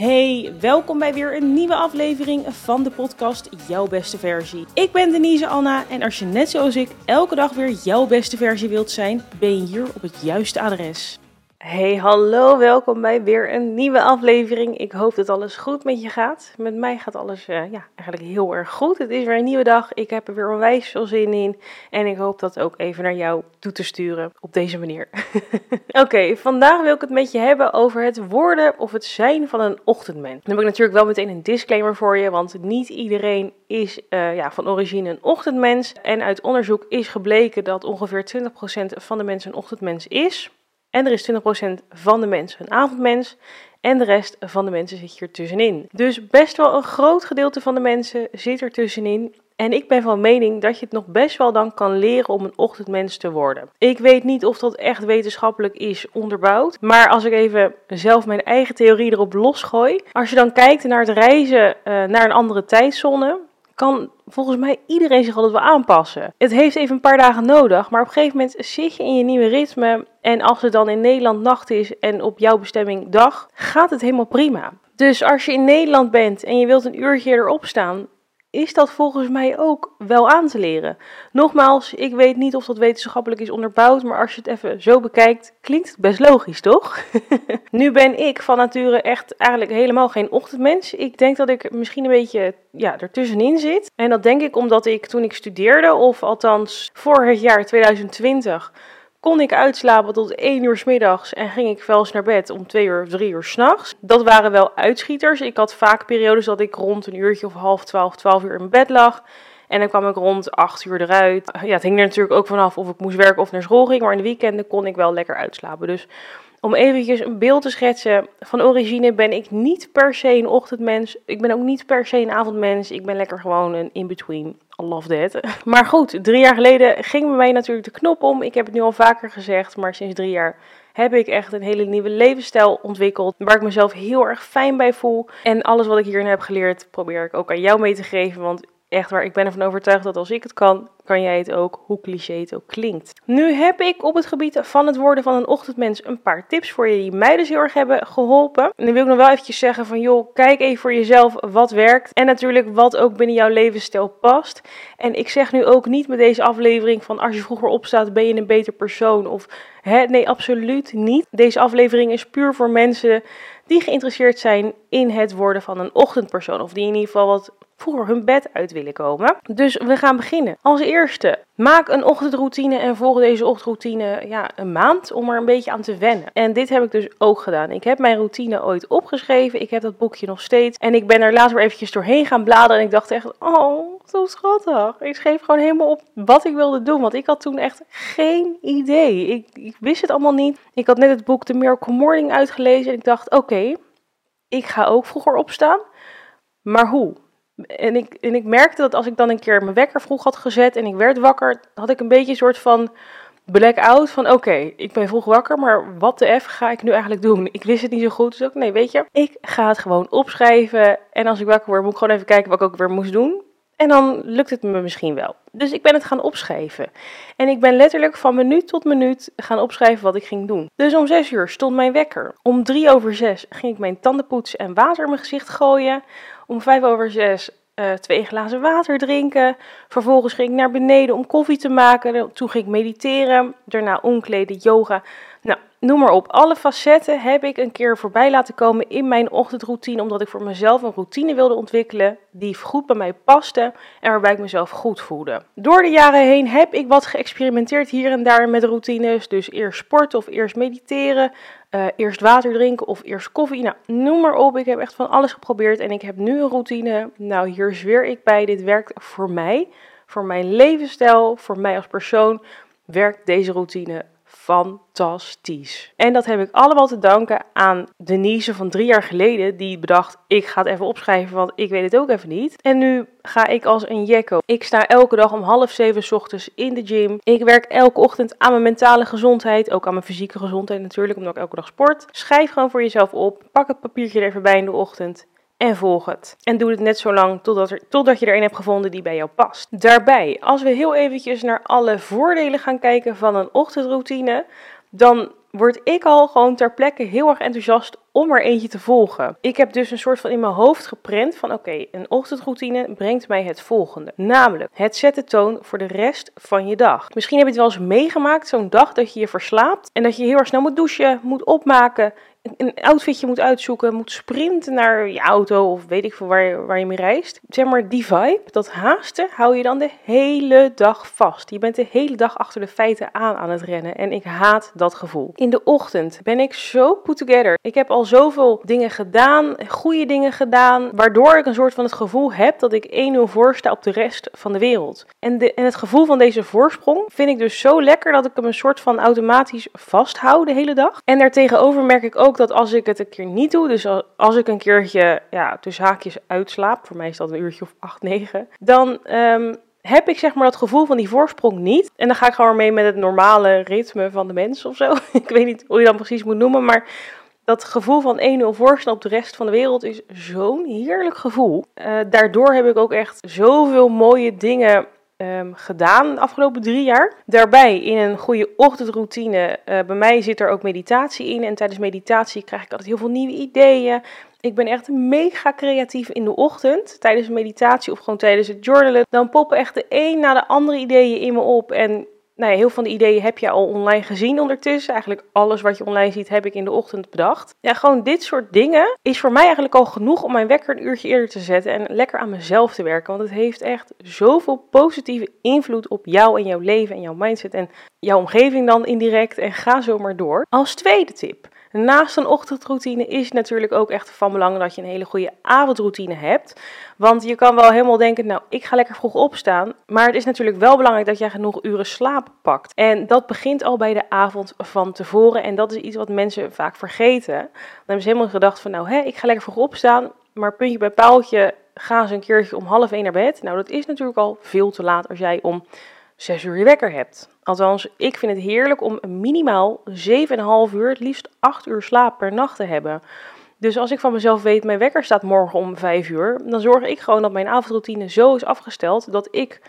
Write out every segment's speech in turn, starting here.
Hey, welkom bij weer een nieuwe aflevering van de podcast Jouw Beste Versie. Ik ben Denise Anna en als je net zoals ik elke dag weer jouw beste versie wilt zijn, ben je hier op het juiste adres. Hey, hallo, welkom bij weer een nieuwe aflevering. Ik hoop dat alles goed met je gaat. Met mij gaat alles uh, ja, eigenlijk heel erg goed. Het is weer een nieuwe dag. Ik heb er weer onwijs veel zin in. En ik hoop dat ook even naar jou toe te sturen op deze manier. Oké, vandaag wil ik het met je hebben over het worden of het zijn van een ochtendmens. Dan heb ik natuurlijk wel meteen een disclaimer voor je, want niet iedereen is uh, ja, van origine een ochtendmens. En uit onderzoek is gebleken dat ongeveer 20% van de mensen een ochtendmens is. En er is 20% van de mensen een avondmens. En de rest van de mensen zit hier tussenin. Dus best wel een groot gedeelte van de mensen zit er tussenin. En ik ben van mening dat je het nog best wel dan kan leren om een ochtendmens te worden. Ik weet niet of dat echt wetenschappelijk is onderbouwd. Maar als ik even zelf mijn eigen theorie erop losgooi. Als je dan kijkt naar het reizen uh, naar een andere tijdzone kan volgens mij iedereen zich altijd wel aanpassen. Het heeft even een paar dagen nodig, maar op een gegeven moment zit je in je nieuwe ritme. En als het dan in Nederland nacht is en op jouw bestemming dag, gaat het helemaal prima. Dus als je in Nederland bent en je wilt een uurtje erop staan, is dat volgens mij ook wel aan te leren. Nogmaals, ik weet niet of dat wetenschappelijk is onderbouwd, maar als je het even zo bekijkt, klinkt het best logisch, toch? nu ben ik van nature echt eigenlijk helemaal geen ochtendmens. Ik denk dat ik misschien een beetje ja, ertussenin zit. En dat denk ik omdat ik toen ik studeerde, of althans voor het jaar 2020 kon ik uitslapen tot 1 uur s middags en ging ik wel eens naar bed om 2 uur of 3 uur s'nachts. Dat waren wel uitschieters. Ik had vaak periodes dat ik rond een uurtje of half 12, 12 uur in bed lag. En dan kwam ik rond 8 uur eruit. Ja, het hing er natuurlijk ook vanaf of ik moest werken of naar school ging. Maar in de weekenden kon ik wel lekker uitslapen. Dus om eventjes een beeld te schetsen. Van origine ben ik niet per se een ochtendmens. Ik ben ook niet per se een avondmens. Ik ben lekker gewoon een in-between. I love that. Maar goed, drie jaar geleden ging bij mij natuurlijk de knop om. Ik heb het nu al vaker gezegd, maar sinds drie jaar heb ik echt een hele nieuwe levensstijl ontwikkeld. Waar ik mezelf heel erg fijn bij voel. En alles wat ik hierin heb geleerd, probeer ik ook aan jou mee te geven. Want echt waar, ik ben ervan overtuigd dat als ik het kan, kan jij het ook, hoe cliché het ook klinkt. Nu heb ik op het gebied van het worden van een ochtendmens een paar tips voor je die mij dus heel erg hebben geholpen. En dan wil ik nog wel eventjes zeggen van joh, kijk even voor jezelf wat werkt en natuurlijk wat ook binnen jouw levensstijl past. En ik zeg nu ook niet met deze aflevering van als je vroeger opstaat ben je een beter persoon of hè, nee absoluut niet. Deze aflevering is puur voor mensen die geïnteresseerd zijn in het worden van een ochtendpersoon of die in ieder geval wat vroeger hun bed uit willen komen. Dus we gaan beginnen. Als eerste, maak een ochtendroutine en volg deze ochtendroutine ja, een maand om er een beetje aan te wennen. En dit heb ik dus ook gedaan. Ik heb mijn routine ooit opgeschreven. Ik heb dat boekje nog steeds. En ik ben er later weer eventjes doorheen gaan bladeren. En ik dacht echt, oh, zo schattig. Ik schreef gewoon helemaal op wat ik wilde doen. Want ik had toen echt geen idee. Ik, ik wist het allemaal niet. Ik had net het boek The Miracle Morning uitgelezen. En ik dacht, oké, ik ga ook vroeger opstaan. Maar hoe? En ik, en ik merkte dat als ik dan een keer mijn wekker vroeg had gezet en ik werd wakker, had ik een beetje een soort van blackout van oké, ik ben vroeg wakker, maar wat de F ga ik nu eigenlijk doen? Ik wist het niet zo goed, dus ook nee, weet je, ik ga het gewoon opschrijven en als ik wakker word moet ik gewoon even kijken wat ik ook weer moest doen. En dan lukt het me misschien wel. Dus ik ben het gaan opschrijven. En ik ben letterlijk van minuut tot minuut gaan opschrijven wat ik ging doen. Dus om 6 uur stond mijn wekker. Om 3 over 6 ging ik mijn tanden poetsen en water in mijn gezicht gooien. Om 5 over 6 uh, twee glazen water drinken. Vervolgens ging ik naar beneden om koffie te maken. Toen ging ik mediteren. Daarna omkleden, yoga. Nou, noem maar op. Alle facetten heb ik een keer voorbij laten komen in mijn ochtendroutine. Omdat ik voor mezelf een routine wilde ontwikkelen die goed bij mij paste en waarbij ik mezelf goed voelde. Door de jaren heen heb ik wat geëxperimenteerd hier en daar met routines. Dus eerst sporten of eerst mediteren. Uh, eerst water drinken of eerst koffie. Nou, noem maar op. Ik heb echt van alles geprobeerd en ik heb nu een routine. Nou, hier zweer ik bij. Dit werkt voor mij, voor mijn levensstijl, voor mij als persoon. Werkt deze routine fantastisch. En dat heb ik allemaal te danken aan Denise van drie jaar geleden, die bedacht: ik ga het even opschrijven, want ik weet het ook even niet. En nu ga ik als een jekko. Ik sta elke dag om half zeven ochtends in de gym. Ik werk elke ochtend aan mijn mentale gezondheid, ook aan mijn fysieke gezondheid natuurlijk, omdat ik elke dag sport. Schrijf gewoon voor jezelf op, pak het papiertje er even bij in de ochtend en volg het. En doe het net zo lang totdat, er, totdat je er een hebt gevonden die bij jou past. Daarbij, als we heel eventjes naar alle voordelen gaan kijken van een ochtendroutine, dan word ik al gewoon ter plekke heel erg enthousiast om er eentje te volgen. Ik heb dus een soort van in mijn hoofd geprent van oké, een ochtendroutine brengt mij het volgende. Namelijk, het zet de toon voor de rest van je dag. Misschien heb je het wel eens meegemaakt, zo'n dag dat je je verslaapt en dat je heel erg snel moet douchen, moet opmaken, een outfitje moet uitzoeken, moet sprinten naar je auto of weet ik veel waar waar je mee reist. Zeg maar, die vibe, dat haasten, hou je dan de hele dag vast. Je bent de hele dag achter de feiten aan aan het rennen en ik haat dat gevoel. In de ochtend ben ik zo put together. Ik heb al zoveel dingen gedaan, goede dingen gedaan, waardoor ik een soort van het gevoel heb dat ik 1-0 voor sta op de rest van de wereld. En, de, en het gevoel van deze voorsprong vind ik dus zo lekker dat ik hem een soort van automatisch vasthoud de hele dag. En daartegenover merk ik ook dat als ik het een keer niet doe, dus als ik een keertje ja, tussen haakjes uitslaap, voor mij is dat een uurtje of 8, 9, dan um, heb ik zeg maar dat gevoel van die voorsprong niet. En dan ga ik gewoon mee met het normale ritme van de mens of zo. ik weet niet hoe je dat precies moet noemen, maar dat gevoel van 1-0 voorstaan op de rest van de wereld is zo'n heerlijk gevoel. Uh, daardoor heb ik ook echt zoveel mooie dingen um, gedaan de afgelopen drie jaar. Daarbij in een goede ochtendroutine. Uh, bij mij zit er ook meditatie in. En tijdens meditatie krijg ik altijd heel veel nieuwe ideeën. Ik ben echt mega creatief in de ochtend. Tijdens meditatie of gewoon tijdens het journalen. Dan poppen echt de een na de andere ideeën in me op. En nou ja, heel veel van de ideeën heb je al online gezien ondertussen. Eigenlijk alles wat je online ziet heb ik in de ochtend bedacht. Ja, gewoon dit soort dingen is voor mij eigenlijk al genoeg om mijn wekker een uurtje eerder te zetten en lekker aan mezelf te werken. Want het heeft echt zoveel positieve invloed op jou en jouw leven en jouw mindset en jouw omgeving dan indirect. En ga zo maar door. Als tweede tip. Naast een ochtendroutine is het natuurlijk ook echt van belang dat je een hele goede avondroutine hebt. Want je kan wel helemaal denken, nou, ik ga lekker vroeg opstaan. Maar het is natuurlijk wel belangrijk dat jij genoeg uren slaap pakt. En dat begint al bij de avond van tevoren. En dat is iets wat mensen vaak vergeten. Dan hebben ze helemaal gedacht van, nou, hè, ik ga lekker vroeg opstaan. Maar puntje bij paaltje gaan ze een keertje om half één naar bed. Nou, dat is natuurlijk al veel te laat als jij om zes uur je wekker hebt. Althans, ik vind het heerlijk om minimaal 7,5 uur, het liefst 8 uur slaap per nacht te hebben. Dus als ik van mezelf weet, mijn wekker staat morgen om 5 uur, dan zorg ik gewoon dat mijn avondroutine zo is afgesteld dat ik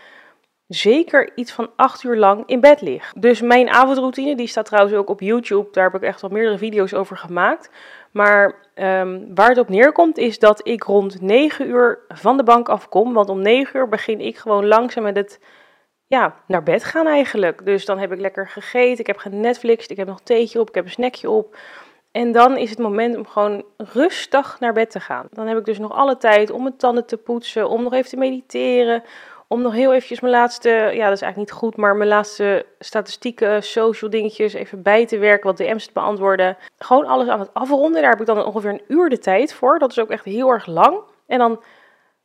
zeker iets van 8 uur lang in bed lig. Dus mijn avondroutine, die staat trouwens ook op YouTube, daar heb ik echt al meerdere video's over gemaakt. Maar ehm, waar het op neerkomt is dat ik rond 9 uur van de bank afkom, want om 9 uur begin ik gewoon langzaam met het ja, naar bed gaan eigenlijk. Dus dan heb ik lekker gegeten, ik heb genetflixt, ik heb nog theetje op, ik heb een snackje op. En dan is het moment om gewoon rustig naar bed te gaan. Dan heb ik dus nog alle tijd om mijn tanden te poetsen, om nog even te mediteren, om nog heel eventjes mijn laatste, ja dat is eigenlijk niet goed, maar mijn laatste statistieken, social dingetjes even bij te werken, wat DM's te beantwoorden. Gewoon alles aan het afronden. Daar heb ik dan ongeveer een uur de tijd voor. Dat is ook echt heel erg lang. En dan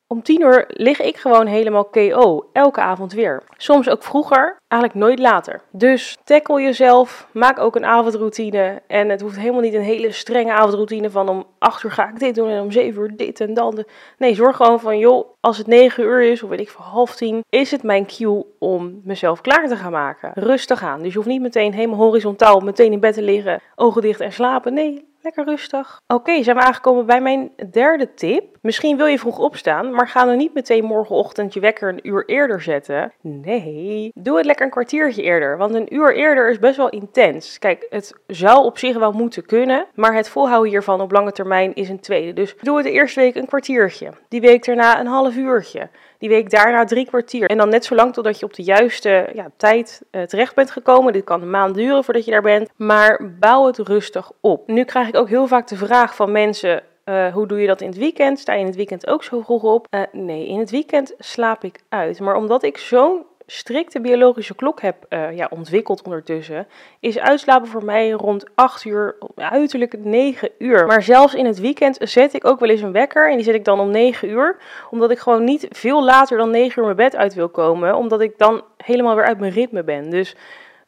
om tien uur lig ik gewoon helemaal KO, elke avond weer. Soms ook vroeger, eigenlijk nooit later. Dus tackle jezelf, maak ook een avondroutine. En het hoeft helemaal niet een hele strenge avondroutine van om 8 uur ga ik dit doen en om 7 uur dit en dan. Nee, zorg gewoon van joh, als het 9 uur is of weet ik voor half tien, is het mijn cue om mezelf klaar te gaan maken. Rustig aan. Dus je hoeft niet meteen helemaal horizontaal meteen in bed te liggen, ogen dicht en slapen. Nee, Lekker rustig. Oké, zijn we aangekomen bij mijn derde tip. Misschien wil je vroeg opstaan, maar ga dan niet meteen morgenochtend je wekker een uur eerder zetten. Nee, doe het lekker een kwartiertje eerder, want een uur eerder is best wel intens. Kijk, het zou op zich wel moeten kunnen, maar het volhouden hiervan op lange termijn is een tweede. Dus doe het de eerste week een kwartiertje, die week daarna een half uurtje. Die week daarna drie kwartier. En dan net zo lang totdat je op de juiste ja, tijd uh, terecht bent gekomen. Dit kan een maand duren voordat je daar bent. Maar bouw het rustig op. Nu krijg ik ook heel vaak de vraag van mensen. Uh, hoe doe je dat in het weekend? Sta je in het weekend ook zo vroeg op? Uh, nee, in het weekend slaap ik uit. Maar omdat ik zo'n strikte biologische klok heb uh, ja, ontwikkeld ondertussen, is uitslapen voor mij rond 8 uur, uiterlijk 9 uur. Maar zelfs in het weekend zet ik ook wel eens een wekker en die zet ik dan om 9 uur, omdat ik gewoon niet veel later dan 9 uur mijn bed uit wil komen, omdat ik dan helemaal weer uit mijn ritme ben. Dus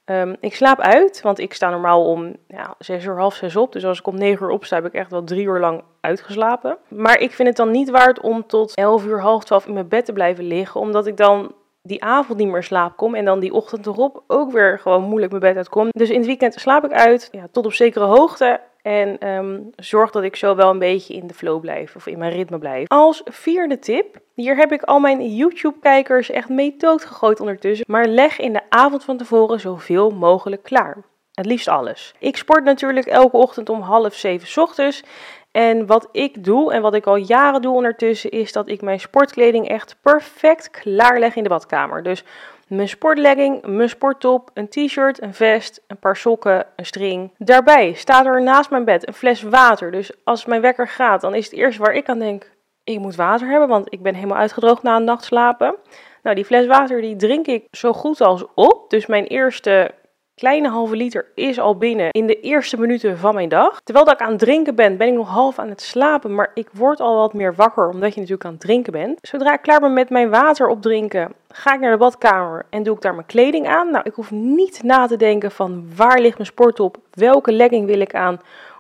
um, ik slaap uit, want ik sta normaal om ja, 6 uur, half 6 op. Dus als ik om 9 uur opsta, heb ik echt wel 3 uur lang uitgeslapen. Maar ik vind het dan niet waard om tot 11 uur, half 12 in mijn bed te blijven liggen, omdat ik dan die avond niet meer slaap kom en dan die ochtend erop ook weer gewoon moeilijk mijn bed uitkom. Dus in het weekend slaap ik uit, ja, tot op zekere hoogte. En um, zorg dat ik zo wel een beetje in de flow blijf of in mijn ritme blijf. Als vierde tip, hier heb ik al mijn YouTube-kijkers echt mee doodgegooid ondertussen. Maar leg in de avond van tevoren zoveel mogelijk klaar. Het liefst alles. Ik sport natuurlijk elke ochtend om half zeven ochtends. En wat ik doe en wat ik al jaren doe ondertussen is dat ik mijn sportkleding echt perfect klaarleg in de badkamer. Dus mijn sportlegging, mijn sporttop, een t-shirt, een vest, een paar sokken, een string. Daarbij staat er naast mijn bed een fles water. Dus als mijn wekker gaat, dan is het eerste waar ik aan denk, ik moet water hebben, want ik ben helemaal uitgedroogd na een nacht slapen. Nou, die fles water die drink ik zo goed als op. Dus mijn eerste kleine halve liter is al binnen in de eerste minuten van mijn dag. Terwijl dat ik aan het drinken ben, ben ik nog half aan het slapen, maar ik word al wat meer wakker omdat je natuurlijk aan het drinken bent. Zodra ik klaar ben met mijn water opdrinken, ga ik naar de badkamer en doe ik daar mijn kleding aan. Nou, ik hoef niet na te denken van waar ligt mijn sport op, welke legging wil ik aan,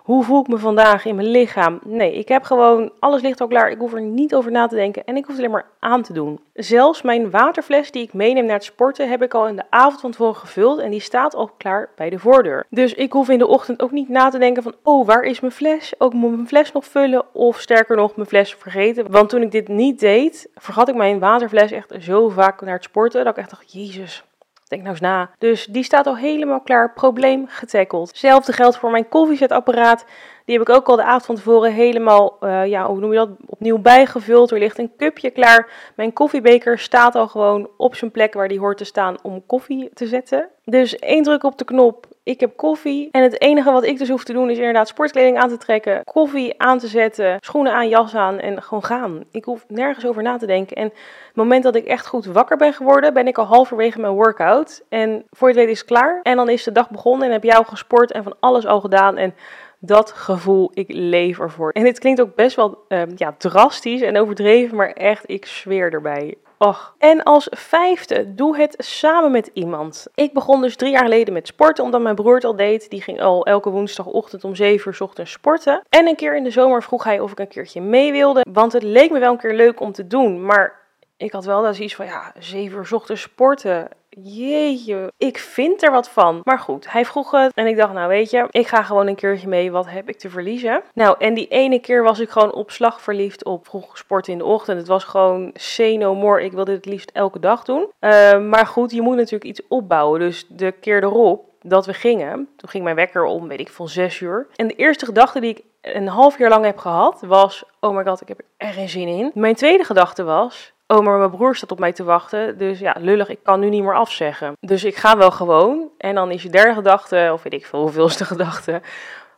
hoe voel ik me vandaag in mijn lichaam? Nee, ik heb gewoon, alles ligt al klaar. Ik hoef er niet over na te denken en ik hoef het alleen maar aan te doen. Zelfs mijn waterfles die ik meeneem naar het sporten heb ik al in de avond van tevoren gevuld en die staat al klaar bij de voordeur. Dus ik hoef in de ochtend ook niet na te denken van, oh, waar is mijn fles? Ook moet mijn fles nog vullen of sterker nog, mijn fles vergeten. Want toen ik dit niet deed, vergat ik mijn waterfles echt zo vaak naar het sporten dat ik echt dacht, jezus, Denk nou eens na. Dus die staat al helemaal klaar. Probleem getackled. Hetzelfde geldt voor mijn koffiezetapparaat. Die heb ik ook al de avond van tevoren helemaal, uh, ja, hoe noem je dat, opnieuw bijgevuld. Er ligt een cupje klaar. Mijn koffiebeker staat al gewoon op zijn plek waar die hoort te staan om koffie te zetten. Dus één druk op de knop ik heb koffie. En het enige wat ik dus hoef te doen is inderdaad sportkleding aan te trekken, koffie aan te zetten, schoenen aan, jas aan en gewoon gaan. Ik hoef nergens over na te denken. En het moment dat ik echt goed wakker ben geworden, ben ik al halverwege mijn workout. En voor je het weet is het klaar. En dan is de dag begonnen en heb al gesport en van alles al gedaan. En dat gevoel, ik leef ervoor. En dit klinkt ook best wel ehm, ja, drastisch en overdreven, maar echt, ik zweer erbij. Och. En als vijfde, doe het samen met iemand. Ik begon dus drie jaar geleden met sporten, omdat mijn broer het al deed. Die ging al elke woensdagochtend om 7 uur ochtends sporten. En een keer in de zomer vroeg hij of ik een keertje mee wilde. Want het leek me wel een keer leuk om te doen. Maar ik had wel zoiets van, ja, 7 uur ochtends sporten jeetje, ik vind er wat van. Maar goed, hij vroeg het en ik dacht, nou weet je, ik ga gewoon een keertje mee, wat heb ik te verliezen? Nou, en die ene keer was ik gewoon op slag verliefd op vroeg sport in de ochtend. Het was gewoon say no more, ik wilde het liefst elke dag doen. Uh, maar goed, je moet natuurlijk iets opbouwen, dus de keer erop dat we gingen, toen ging mijn wekker om, weet ik, van zes uur. En de eerste gedachte die ik een half jaar lang heb gehad, was, oh my god, ik heb er geen zin in. Mijn tweede gedachte was, oh, maar mijn broer staat op mij te wachten. Dus ja, lullig, ik kan nu niet meer afzeggen. Dus ik ga wel gewoon. En dan is je derde gedachte, of weet ik veel, hoeveelste gedachte.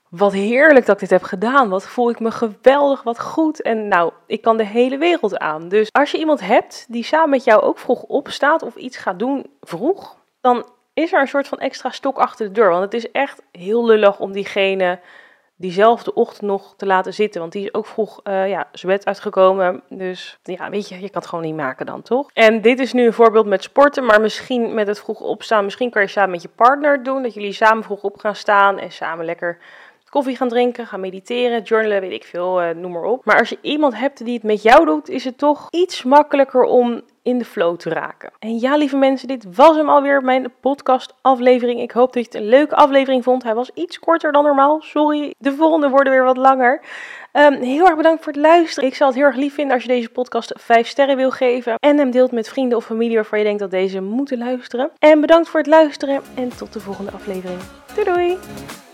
Wat heerlijk dat ik dit heb gedaan. Wat voel ik me geweldig, wat goed. En nou, ik kan de hele wereld aan. Dus als je iemand hebt die samen met jou ook vroeg opstaat of iets gaat doen vroeg, dan is er een soort van extra stok achter de deur. Want het is echt heel lullig om diegene diezelfde ochtend nog te laten zitten. Want die is ook vroeg uh, ja, zijn bed uitgekomen. Dus ja, weet je, je kan het gewoon niet maken dan, toch? En dit is nu een voorbeeld met sporten, maar misschien met het vroeg opstaan. Misschien kan je samen met je partner doen, dat jullie samen vroeg op gaan staan en samen lekker koffie gaan drinken, gaan mediteren, journalen, weet ik veel, uh, noem maar op. Maar als je iemand hebt die het met jou doet, is het toch iets makkelijker om in de flow te raken. En ja, lieve mensen, dit was hem alweer, mijn podcast aflevering. Ik hoop dat je het een leuke aflevering vond. Hij was iets korter dan normaal, sorry. De volgende worden weer wat langer. Um, heel erg bedankt voor het luisteren. Ik zal het heel erg lief vinden als je deze podcast 5 sterren wil geven. En hem deelt met vrienden of familie waarvan je denkt dat deze moeten luisteren. En bedankt voor het luisteren en tot de volgende aflevering. Doei doei!